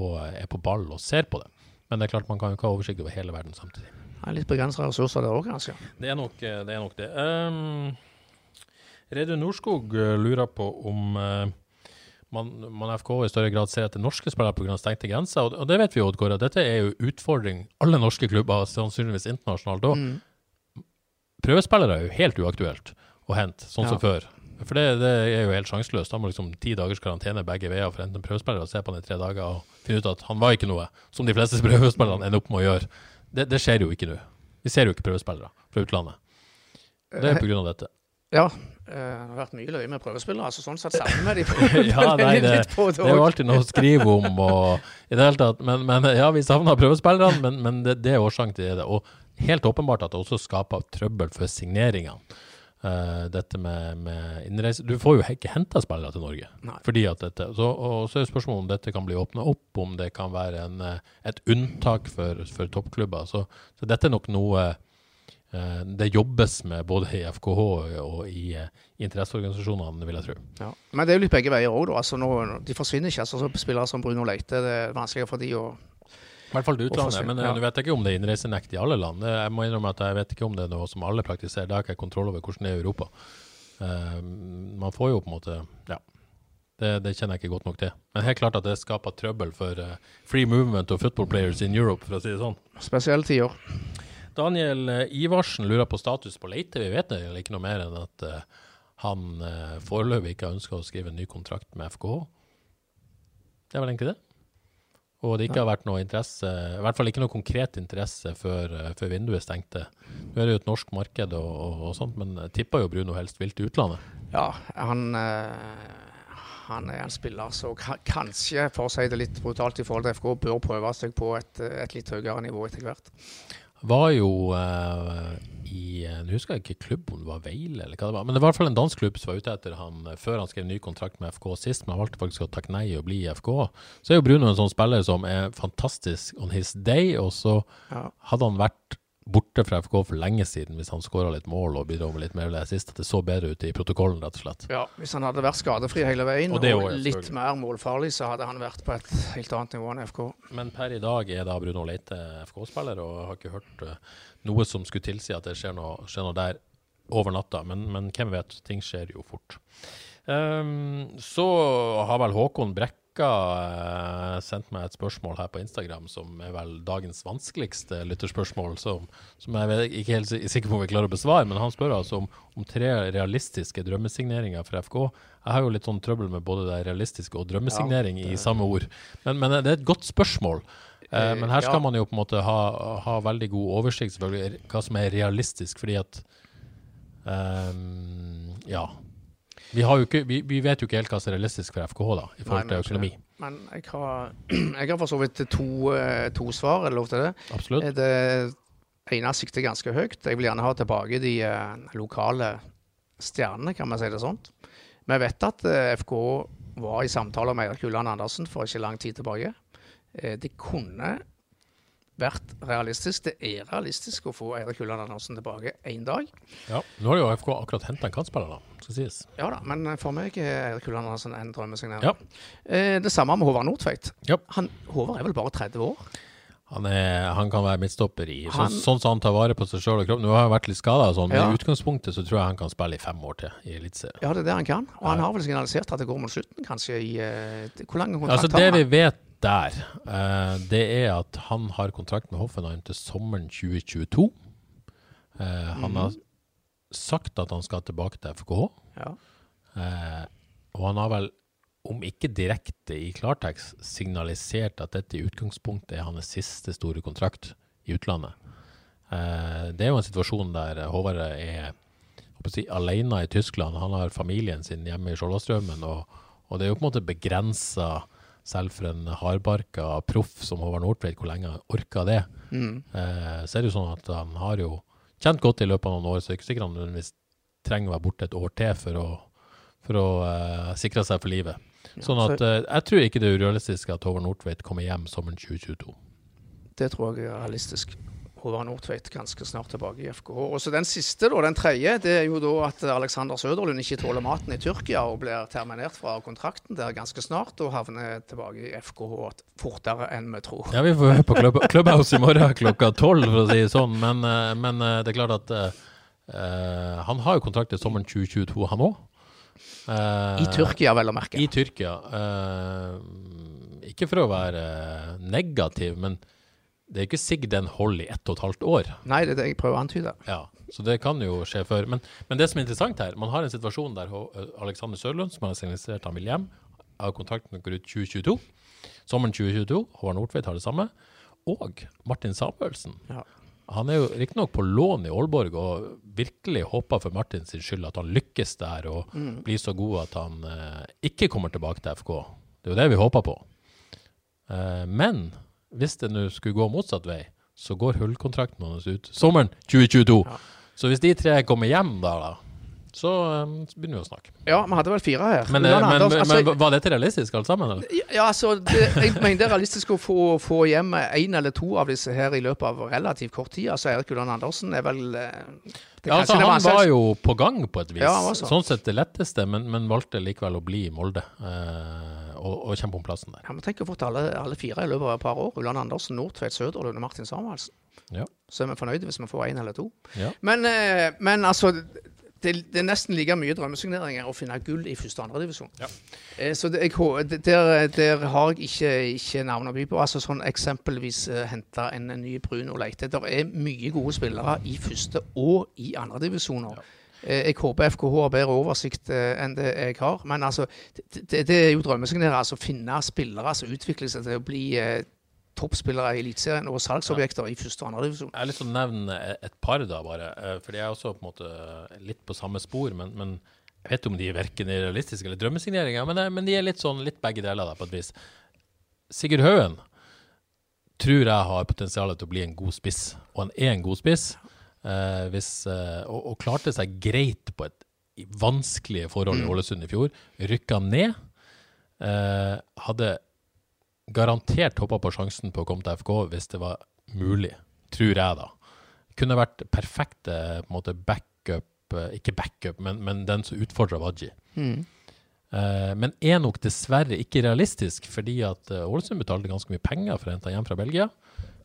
er på ball og ser på det. Men det er klart man kan jo ikke ha oversikt over hele verden samtidig. Er litt begrensa ressurser der òg, kanskje. Det er nok eh, det. Er nok det. Um, Reidun Norskog eh, lurer på om eh, man, man FK i større grad ser etter norske spillere pga. stengte grenser. Og, og det vet vi jo, Oddgård, at dette er jo utfordring alle norske klubber sannsynligvis internasjonalt òg. Mm. Prøvespillere er jo helt uaktuelt å hente, sånn som før. For det, det er jo helt sjanseløst. Da må liksom ti dagers karantene begge veier for å hente en prøvespiller og se på han i tre dager og finne ut at han var ikke noe, som de fleste prøvespillerne ender opp med å gjøre. Det, det skjer jo ikke nå. Vi ser jo ikke prøvespillere fra utlandet. Det er på grunn av dette. Ja. eh, det har vært mye løye med prøvespillere. altså Sånn sett savner vi de. Ja, nei, det, det er jo alltid noe å skrive om. Og, i det hele tatt, men, men ja, vi savner prøvespillerne, men, men det, det er årsaken til det. Og helt åpenbart at det også skaper trøbbel for signeringene. Uh, dette med, med innreise Du får jo ikke henta spillere til Norge. Nei. Fordi at dette, så, og så er spørsmålet om dette kan bli åpna opp, om det kan være en, eh, et unntak for, for toppklubber. Så, så dette er nok noe eh, det jobbes med både i FKH og i, eh, interesseorganisasjonene, vil jeg tro. Ja. Men det er jo litt begge veier òg, da. Altså, nå, de forsvinner ikke. altså så Spillere som Bruno Leite, det er vanskeligere for de å I hvert fall til utlandet. Men du ja. nå vet jeg ikke om det er innreisenekt i alle land. Jeg må innrømme at jeg vet ikke om det er noe som alle praktiserer. Det har ikke jeg kontroll over hvordan det er i Europa. Uh, man får jo på en måte Ja. Det, det kjenner jeg ikke godt nok til. Men helt klart at det skaper trøbbel for uh, free movement og football players in Europe, for å si det sånn. Spesielle tider. Daniel eh, Ivarsen lurer på status på Leite. Vi vet det ikke noe mer enn at eh, han uh, foreløpig ikke har ønska å skrive en ny kontrakt med FKH. Det er vel egentlig det. Og det ikke har vært noe interesse, i hvert fall ikke noe konkret interesse før, eh, før vinduet stengte. Nå er det jo et norsk marked og, og, og sånt, men tipper jo Bruno helst vil til utlandet. Ja, han, eh, han er en spiller som kanskje, for å si det litt brutalt i forhold til FK, bør prøve seg på et, et litt høyere nivå etter hvert. Var jo uh, i Nå husker jeg ikke klubb, om det var Veile eller hva det var. Men det var i hvert fall en dansk klubb som var ute etter han eh, før han skrev ny kontrakt med FK sist, men han valgte faktisk å takke nei og bli i FK. Så er jo Bruno en sånn spiller som er fantastisk on his day, og så Ja. hadde han vært borte fra FK for lenge siden hvis han skåra litt mål og bidro med litt mer det sist, at det så bedre ut i protokollen, rett og slett. Ja, Hvis han hadde vært skadefri hele veien Og og, litt mer målfarlig, så hadde han vært på et helt annet nivå enn FK. Men per i dag er da Bruno Leite FK-spiller, og jeg har ikke hørt eh, noe som skulle tilsi at det skjer noe, skjer noe der over natta. Men, men hvem vet, ting skjer jo fort. Um, så har vel Håkon Brekka eh, sendt meg et spørsmål her på Instagram som er vel dagens vanskeligste lytterspørsmål, som, som jeg vet, ikke helt si- sikker på om vi klarer å besvare. Men han spør altså om, om tre realistiske drømmesigneringer fra FK. Jeg har jo litt sånn trøbbel med både det realistiske og drømmesignering i samme ord. Men, men det er et godt spørsmål. Eh, men her skal ja. man jo på en måte ha, ha veldig god oversikt selvfølgelig hva som er realistisk, fordi at um, Ja. Vi, ikke, vi, vi vet jo ikke helt hva som er realistisk for FKH da, i forhold til økonomi. Men jeg har, jeg har for så vidt to, eh, to svar, er det lov til det? Absolutt. Eh, Det ene sikter ganske høyt. Jeg vil gjerne ha tilbake de eh, lokale stjernene, kan man si det sånt. Vi vet at FKH FK var i samtaler med Erik Ulland Andersen for ikke lang tid tilbake. Det kunne vært realistisk. Det er realistisk å få Eirik Ulland Andersen tilbake én dag. Ja. Nå har jo FK akkurat henta en kantspiller, da, skal sies. Ja da, men for meg er Eirik Ulland Andersen en drømmesignering. Ja. Eh, Det samme med Håvard Nordtveit. Ja. Han, Håvard er vel bare 30 år? Han, er, han kan være midtstopper i sånn, Han- sånn som han tar vare på seg sjøl og kroppen. Nå har han vært litt skada, sånn, men Ja. i utgangspunktet så tror jeg han kan spille i fem år til i Eliteserien. Ja, det er det han kan. Og han har vel signalisert at det går mot slutten, kanskje i uh, Hvor lang kontrakt Altså har Det vi vet der, eh, det er at han har kontrakt med Hoffenheim til sommeren 2022. Eh, han har sagt at han skal tilbake til FKH. Ja. Eh, og han har vel, om ikke direkte i klartekst, signalisert at dette i utgangspunktet er hans siste store kontrakt i utlandet. Eh, det er jo en situasjon der Håvard er si, alene i Tyskland. Han har familien sin hjemme i Skjoldasstraumen, og, og det er jo på en måte begrensa selv for en hardbarka proff som Håvard Nordtveit, hvor lenge han orka det. Mm. Eh, så er det jo sånn at han har jo kjent godt i løpet av noen år, så det er ikke sikkert han nødvendigvis trenger å være borte et år til for å, for å eh, sikre seg for livet. Sånn at eh, jeg tror ikke det er urealistisk at Håvard Nordtveit kommer hjem sommeren 2022. Det tror jeg er realistisk. Håvard Nordtveit ganske snart tilbake i FKH. Og så Den siste, da, den tredje, det er jo da at Alexander Søderlund ikke tåler maten i Tyrkia og blir terminert fra kontrakten der ganske snart og havner tilbake i FKH fortere enn vi tror. Ja, vi får høre på klubb, Clubhouse i morgen klokka tolv, for å si det sånn. Men, eh, men eh, det er klart at eh, han har jo kontrakt til sommeren 2022, han òg. I Tyrkia, vel å merke. I Tyrkia. Uh, ikke for å være negativ, men det er ikke sikkert den holder i ett og et halvt år. Nei, det er det jeg prøver å antyde. Ja, Så det kan jo skje før. Men, men det som er interessant her, man har en situasjon der Alexander Sørlund, som har signalisert han vil hjem, har kontrakten går ut 2022. Sommeren 2022. Håvard Nordtveit har det samme. Og Martin Samuelsen. Ja. Han er jo riktignok på lån i Aalborg og virkelig håper for Martins skyld at han lykkes der og blir så god at han eh, ikke kommer tilbake til FK. Det er jo det vi håper på. Eh, men hvis det nå skulle gå motsatt vei, så går hullkontrakten hans ut sommeren 2022. Så hvis de tre kommer hjem da, da så, eh, så begynner vi å snakke. Ja, vi hadde vel fire her. Men, men, men, altså, men var dette realistisk alt sammen? Eller? Ja, altså, det, jeg mener det er realistisk å få, få hjem én eller to av disse her i løpet av relativt kort tid. Altså, Erik Ulland Andersen er vel eh, Ja, altså, han var, var jo på gang på et vis. Ja, sånn sett det letteste, men, men valgte likevel å bli i Molde eh, og, og kjempe om plassen der. Ja, men Tenk å ha fått alle, alle fire i løpet av et par år. Ulland Andersen, Nordtveit Søderlund og Martin Samuelsen. Ja. Så er vi fornøyde hvis vi får én eller to. Ja. Men, eh, men altså det, det er nesten like mye drømmesigneringer å finne gull i første og andre divisjon. Ja. Eh, så det, jeg, der, der har jeg ikke, ikke navn å by på. Altså sånn Eksempelvis uh, hente en, en ny Bruno Leite. Det er mye gode spillere i første og i andre divisjoner. Eh, Jeg håper FKH har bedre oversikt eh, enn det jeg har. Men altså, det, det, er jo drømmesignere. Altså finne spillere som utvikler seg til å bli eh, toppspillere i Eliteserien og salgsobjekter i første og andre divisjon. Jeg har lyst til å nevne et par, da, bare. For de er også på en måte litt på samme spor. Men, men jeg vet om de er verken er realistiske eller drømmesigneringer. Men, eh, men de er litt sånn litt begge deler, da, på et vis. Sigurd Haugen tror jeg har potensial til å bli en god spiss, og han er en god spiss. Eh, hvis, eh, og, og klarte seg greit på et vanskelig forhold i Ålesund i fjor. Rykka ned. Eh, hadde garantert hoppa på sjansen på å komme til FK hvis det var mulig, tror jeg, da. Kunne vært perfekte på en måte backup, eh, ikke backup, men, men den som utfordra Waji. Mm. men er nok dessverre ikke realistisk, fordi at eh, Ålesund betalte ganske mye penger for å hente hjem fra Belgia.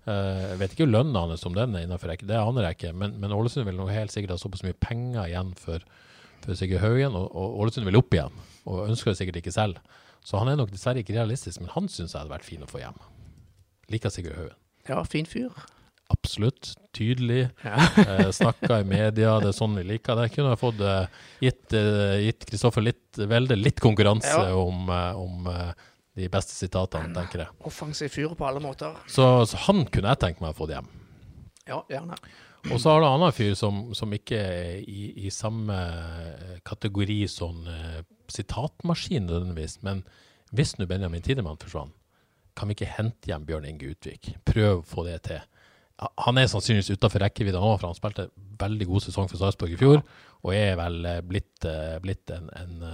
Eh, jeg vet ikke lønna hans om den er innenfor, det aner jeg ikke, men, men Ålesund vil nok helt sikkert ha såpass mye penger igjen for, for Sigurd Haugen, og, og Ålesund vil opp igjen, og ønsker det sikkert ikke selv. Så han er nok dessverre ikke realistisk, men han syns jeg hadde vært fin å få hjem. Liker Sigurd Haugen. Ja, fin fyr. Absolutt. Tydelig. Eh, Snakka i media, det er sånn vi liker det. Kunne ha fått eh, gitt eh, Kristoffer litt, Velde litt konkurranse Ja. om, eh, om eh, de beste sitatene, tenker jeg. Offensiv fyr på alle måter. Så, så han kunne jeg tenkt meg å få det hjem. Ja, gjerne. Og så har du en annen fyr som, som ikke er i, i samme eh, kategori sånn uh, sitatmaskin nødvendigvis, men hvis nå Benjamin Tidemann forsvant, kan vi ikke hente hjem Bjørn Inge Utvik? Prøv å få det til. Han er sannsynligvis utafor rekkevidde nå, for han spilte veldig god sesong for Sarpsborg i fjor, og er vel eh, blitt, blitt en, en,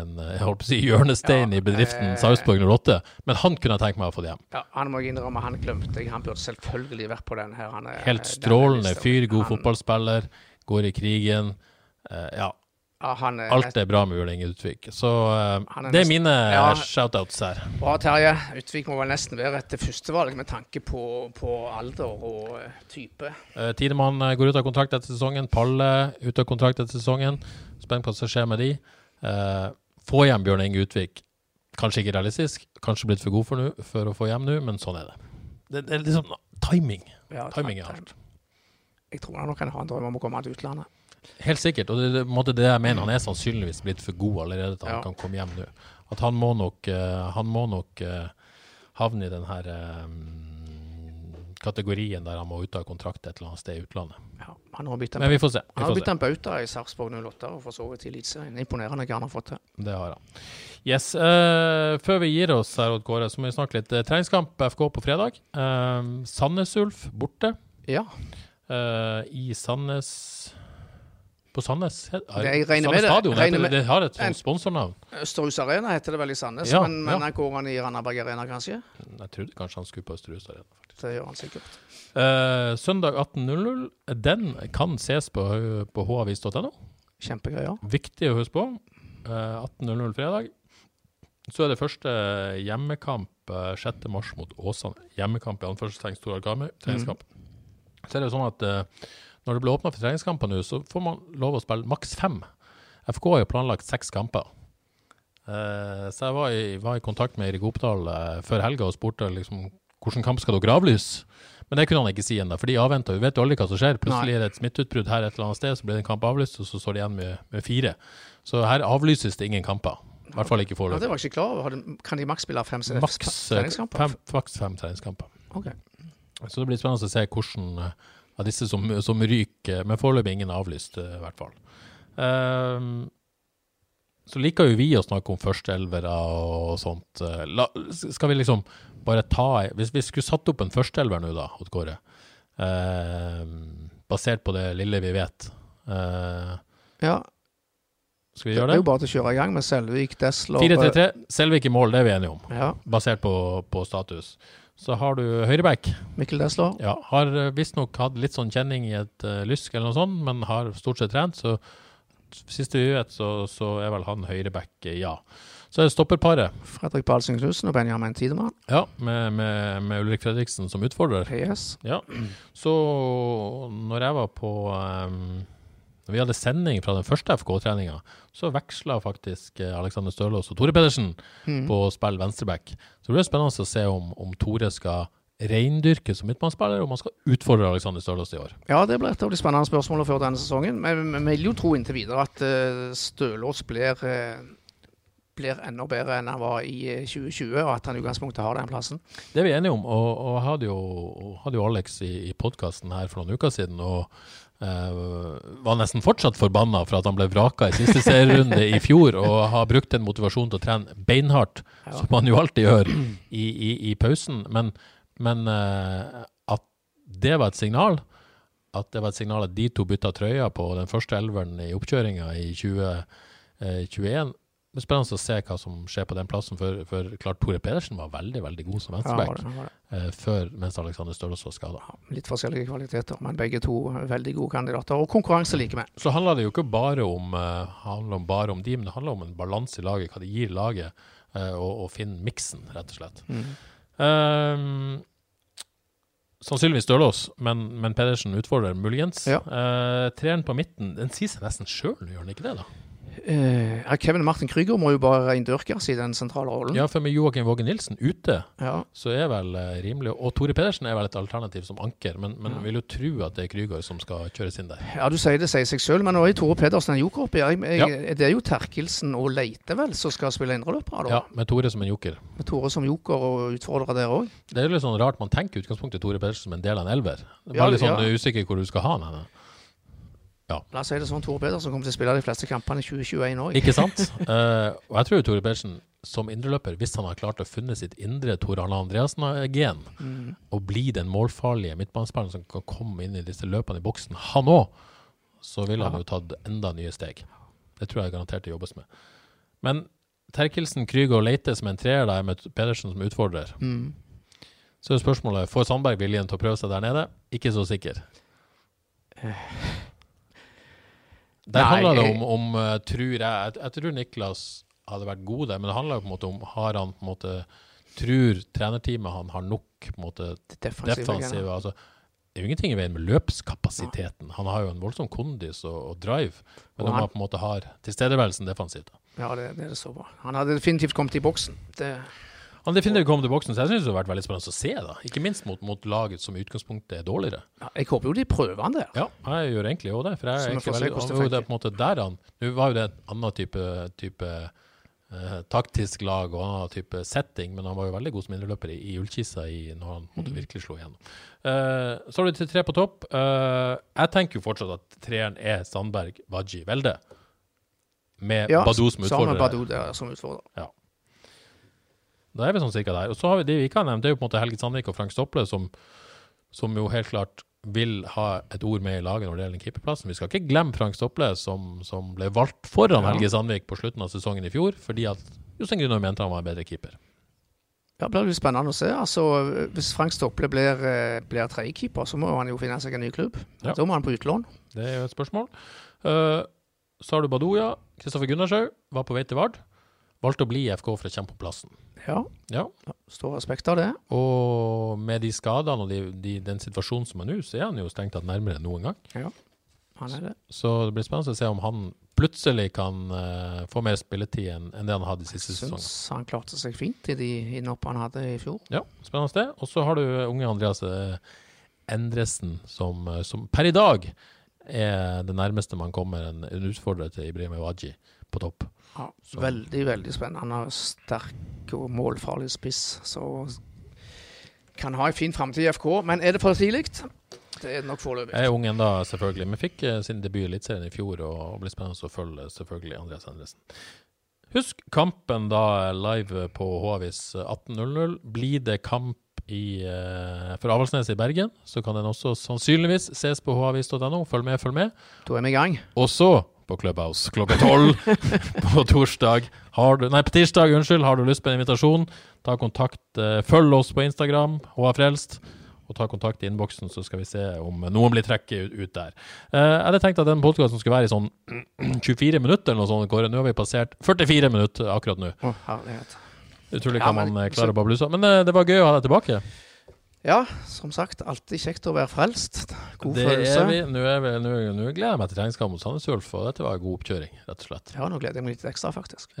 en eh, jeg holdt på å si hjørnestein Ja, i bedriften eh, Sarpsborg 08. Men han kunne jeg tenkt meg å få det hjem. Ja, han må jeg innrømme, han glemte jeg. Han burde selvfølgelig vært på den her. Han er, Helt strålende fyr, god Han- fotballspiller, går i krigen. Eh, ja, Ja, han er alt er bra med Bjørn Utvik. Så eh, er det er mine Ja. shoutouts her. Bra, Terje. Utvik må vel nesten være et førstevalg med tanke på, på alder og eh, type. Uh, Tidemann eh, går ut av kontrakt etter sesongen. Palle ut av kontrakt etter sesongen. Spent på hva som skjer med de. Eh, få hjem Bjørn Inge Utvik. Kanskje ikke realistisk, kanskje blitt for god for, nu, for å få hjem nå, men sånn er det. Det, det er liksom timing. Ja, Timing er alt. Jeg tror han nok kan ha en drøm om å komme til utlandet. Helt sikkert. Og det det, det jeg mener. Han er sannsynligvis blitt for god allerede til han Ja. kan komme hjem nå. At han må nok, eh, han må nok eh, havne i den her eh, kategorien der han må ut av kontrakt et eller annet sted i utlandet. Ja, han har bytta Men vi får se. Vi Han har får bytta se. en bauta i Sarpsborg 08 og for så vidt i Eliteserien. Imponerende hva han har fått til. Det har han. Yes. Uh, før vi gir oss, her, Odd Kåre, så må vi snakke litt. Eh, treningskamp FK på fredag. Uh, Sandnes Ulf borte. Ja, Uh, I Sandnes På Sandnes? Det- jeg regner Sandnes med det. Stadion, Regner det, det har et sånt sponsornavn. Østerhus Arena heter det vel i Sandnes, Ja, men, men ja. går han i Randaberg Arena, kanskje? Jeg trodde kanskje han skulle på Østerhus Arena. faktisk. Det gjør han sikkert. Eh, søndag 18.00. Den kan ses på, på havis.no. Kjempegøy, ja. Viktig å huske på. Eh, 18.00 fredag. Så er det første hjemmekamp eh, 6. mars mot Åsane. Hjemmekamp i anførselstegn Stor Algame. Treningskamp. Så er det jo sånn at eh, når det blir åpna for treningskamper nå, så får man lov å spille maks fem. FK har jo planlagt seks kamper. Uh, så jeg var i, var i kontakt med Erik Oppdal uh, før helga og spurte liksom hvilken kamp skal dere avlyse. Men det kunne han ikke si ennå, for de avventer. Vi vet jo aldri hva som skjer. Plutselig er det et smitteutbrudd her et eller annet sted, så blir det en kamp avlyst, og så står de igjen med, med fire. Så her avlyses det ingen kamper. I hvert fall ikke ja det var ikke klar over. Kan de maks spille fem se- Maks eh, treningskamper? fem, maks fem treningskamper. Ok. Så det blir spennende å se hvordan, eh, av disse som, som ryker, men foreløpig ingen avlyst, eh, i hvert fall. Um, så liker jo vi å snakke om førsteelvere og sånt. Eh, La, skal vi liksom bare ta Hvis vi skulle satt opp en førsteelver nå, da, Odd Kåre, ehm, basert på det lille vi vet, eh, Ja, skal vi gjøre det? Det er jo bare til å kjøre i gang med Selvik, Desler 4-3-3, Selvik i mål, det er vi enige om, Ja, basert på, på status. Så har du høyreback. Mikkel Desler. Ja, har uh, visstnok hatt litt sånn kjenning i et uh, lysk eller noe sånt, men har stort sett trent. Så siste vi vet, så, så er vel han høyreback, eh, ja. Så er det stopperparet, Fredrik Balsing Knutsen og Benjamin Tidemann. ja, med, med, med Ulrik Fredriksen som utfordrer. Yes. Ja. Så når jeg var på um, Når vi hadde sending fra den første FK-treninga, så veksla faktisk eh, Alexander Stølås og Tore Pedersen Mm. på å spille venstreback. Så det blir spennende å se om, om Tore skal reindyrke som midtbanespiller, og om han skal utfordre Alexander Stølås i år. Ja, det blir et av de spennende spørsmålene før denne sesongen. Men vi vil jo tro inntil videre at uh, Stølås blir, eh, blir enda bedre enn han var i eh, 2020, og at han i utgangspunktet har den plassen. Det er vi enige om, og, og hadde jo, hadde jo Alex i, i podkasten her for noen uker siden. og eh, var nesten fortsatt forbanna for at han ble vraka i siste serierunde i fjor, og har brukt den motivasjonen til å trene beinhardt, som han jo alltid gjør i, i, i pausen. Men, men eh, at det var et signal, at det var et signal at de to bytta trøya på den første elveren i oppkjøringa i 2021. Det er spennende å se hva som skjer på den plassen, for, for klart Tore Pedersen var veldig veldig god som venstreback ja, eh, før mens Alexander Stølås var skada. Litt forskjellige kvaliteter, men begge to veldig gode kandidater. Og konkurranse like med. Så handler det jo ikke bare om, handler om, bare om de, men det handler om en balanse i laget, hva det gir laget, eh, og, og finne miksen, rett og slett. Ehm, sannsynligvis Stølås, men, men Pedersen utfordrer muligens. Ja. Eh, treeren på midten, den sier seg nesten sjøl, gjør den ikke det? da? Ja, Kevin Martin Krüger må jo bare reindyrkes i den sentrale rollen. Ja, for med Joakim Våge Nilsen ute, Ja. så er vel uh, rimelig Og Tore Pedersen er vel et alternativ som anker, men, men vil jo tro at det er Krüger som skal kjøres inn der. Ja, du sier det sier seg selv, men nå er Tore Pedersen en joker oppi. Ja. Det er jo Terkelsen og Leite vel som skal spille indreløpere, da. Ja, med Tore som en joker. Med Tore som joker og utfordrer der òg. Det er litt sånn rart, man tenker i utgangspunktet Tore Pedersen som en del av en elver. Ja, litt sånn ja. usikker hvor du skal ha han henne. La oss si det sånn, Tore Pedersen kommer til å spille de fleste kampene i 2021 òg. Ikke sant? uh, og jeg tror Tore Pedersen som indreløper, hvis han har klart å funne sitt indre Tor Arne Andreassen-gen, og bli den målfarlige midtbanespilleren som kan komme inn i disse løpene i boksen, han òg, så ville han jo tatt enda nye steg. Det tror jeg garantert det jobbes med. Men Terkelsen, Krüger og Leite som en treer der, med Pedersen som utfordrer. Så er spørsmålet får Sandberg viljen til å prøve seg der nede. Ikke så sikker. Der handler det om, om eh, tror jeg, jeg Jeg tror Niklas hadde vært god der, men det handler jo på en måte om har han på en måte Tror trenerteamet han har nok på en måte Defensive. defensive altså, Det er jo ingenting i veien med løpskapasiteten. Han har jo en voldsom kondis og, og drive, men om han- på en måte har tilstedeværelsen defensivt. Ja, det, det er så bra. Han hadde definitivt kommet i boksen. Det, Han definitivt kommet til boksen, så jeg syns det har vært veldig spennende å se. da Ikke minst mot, mot laget som i utgangspunktet er dårligere. ja, jeg håper jo de prøver han der. Ja, jeg gjør egentlig òg det. For jeg se veldig, han, det det på en måte der han Nå var jo det et annet type, type eh, taktisk lag og annen type setting, men han var jo veldig god som indreløper i, i Ullkisa i, når han måtte Mm. virkelig slå igjennom. Eh, så har du til tre på topp. Eh, jeg tenker jo fortsatt at treeren er Sandberg, Waji, Velde. Med Ja, Badou som sammen med utfordrer. Badou der som utfordrer. Da er vi sånn cirka der. Og så har vi de vi ikke har nevnt, det er jo på en måte Helge Sandvik og Frank Stopple, som, som jo helt klart vil ha et ord med i laget når det gjelder keeperplassen. Vi skal ikke glemme Frank Stopple, som, som ble valgt foran Helge Sandvik på slutten av sesongen i fjor, fordi at Jostein Grüner mente han var en bedre keeper. Ja, det blir spennende å se. Altså, hvis Frank Stopple blir, eh, blir tredjekeeper, så må han jo finne seg en ny klubb. Ja. Da må han på utlån. Det er jo et spørsmål. Uh, så har du Badoja. Kristoffer Gunnarshaug var på vei til Vard. Valgte å bli i FK for å kjempe på plassen. Ja, Ja, stor respekt av det. Og med de skadene og de, de, den situasjonen som er nå, så er han jo strengt tatt nærmere enn noen gang. Ja, Han er det. Så det blir spennende å se om han plutselig kan uh, få mer spilletid enn enn det han hadde i siste sesong. Syns han klarte seg fint i de innhoppene han hadde i fjor. Ja, spennende det. Og så har du unge Andreas eh, Endresen, som, eh, som per i dag er det nærmeste man kommer en, en utfordrer til Ibrahim Waji på topp. Ja, veldig, veldig spennende. Sterk og målfarlig spiss, så kan ha en fin framtid i FK. Men er det for tidlig? Det er nok foreløpig. Jeg er ung ennå, selvfølgelig. Men fikk eh, sin debut i Eliteserien i fjor, og blir spennende å følge selvfølgelig Andreas Endresen. Husk kampen da live på Håvis 18.00. Blir det kamp i, eh, for Avaldsnes i Bergen, så kan den også sannsynligvis ses på havis.no. Følg med, følg med. Da er vi i gang. Og så på Clubhouse klokka tolv på torsdag. Har du, nei, på tirsdag, unnskyld. Har du lyst på en invitasjon, ta kontakt. eh, følg oss på Instagram, HFrelst. Og ta kontakt i innboksen, så skal vi se om noen blir trekket ut, der. Eh, jeg hadde tenkt at den podkasten skulle være i sånn 24 minutter, eller noe sånt. Kåre. Nå har vi passert 44 minutter akkurat nå. Oh, Utrolig Utrolig Ja, man klarer klare å bable ut av. Men eh, det var gøy å ha deg tilbake. Ja, som sagt, alltid kjekt å være frelst. God det følelse. er vi. Nå, er vi, nå, nå gleder jeg meg til treningskamp mot Sandnes Ulf, og dette var en god oppkjøring, rett og slett. Ja, nå gleder jeg meg litt ekstra, faktisk.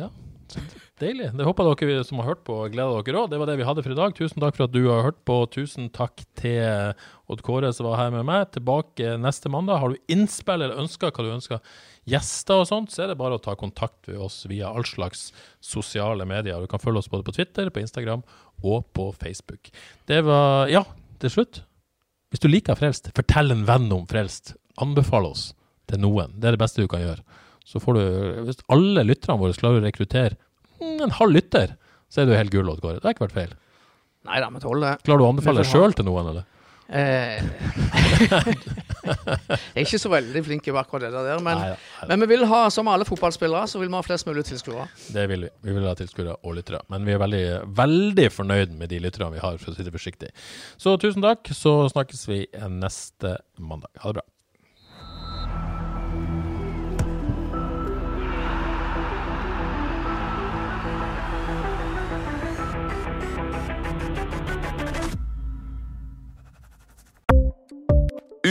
Deilig. Det håper dere som har hørt på, gleder dere òg. Det var det vi hadde for i dag. Tusen takk for at du har hørt på. Tusen takk til Odd Kåre som var her med meg. Tilbake neste mandag. Har du innspill eller ønsker hva du ønsker gjester og sånt, så er det bare å ta kontakt med oss via all slags sosiale medier. Du kan følge oss både på Twitter, på Instagram og på Facebook. Det var Ja, til slutt. Hvis du liker Frelst, fortell en venn om Frelst. Anbefal oss til noen. Det er det beste du kan gjøre. Så får du Hvis alle lytterne våre klarer å rekruttere en halv lytter, så er du helt gull, Oddgård. Det har ikke vært feil. Nei da, vi tåler det. Klarer du å anbefale deg sjøl til noen, eller? Eh, jeg er ikke så veldig flink i akkurat det der, men, Nei, nei, men vi vil ha, som alle fotballspillere, så vil vi ha flest mulig tilskuere. det vil vi. Vi vil ha tilskuere og lyttere. Men vi er veldig, veldig fornøyd med de lytterne vi har, for å si det forsiktig. Så tusen takk, så snakkes vi neste mandag. Ha det bra.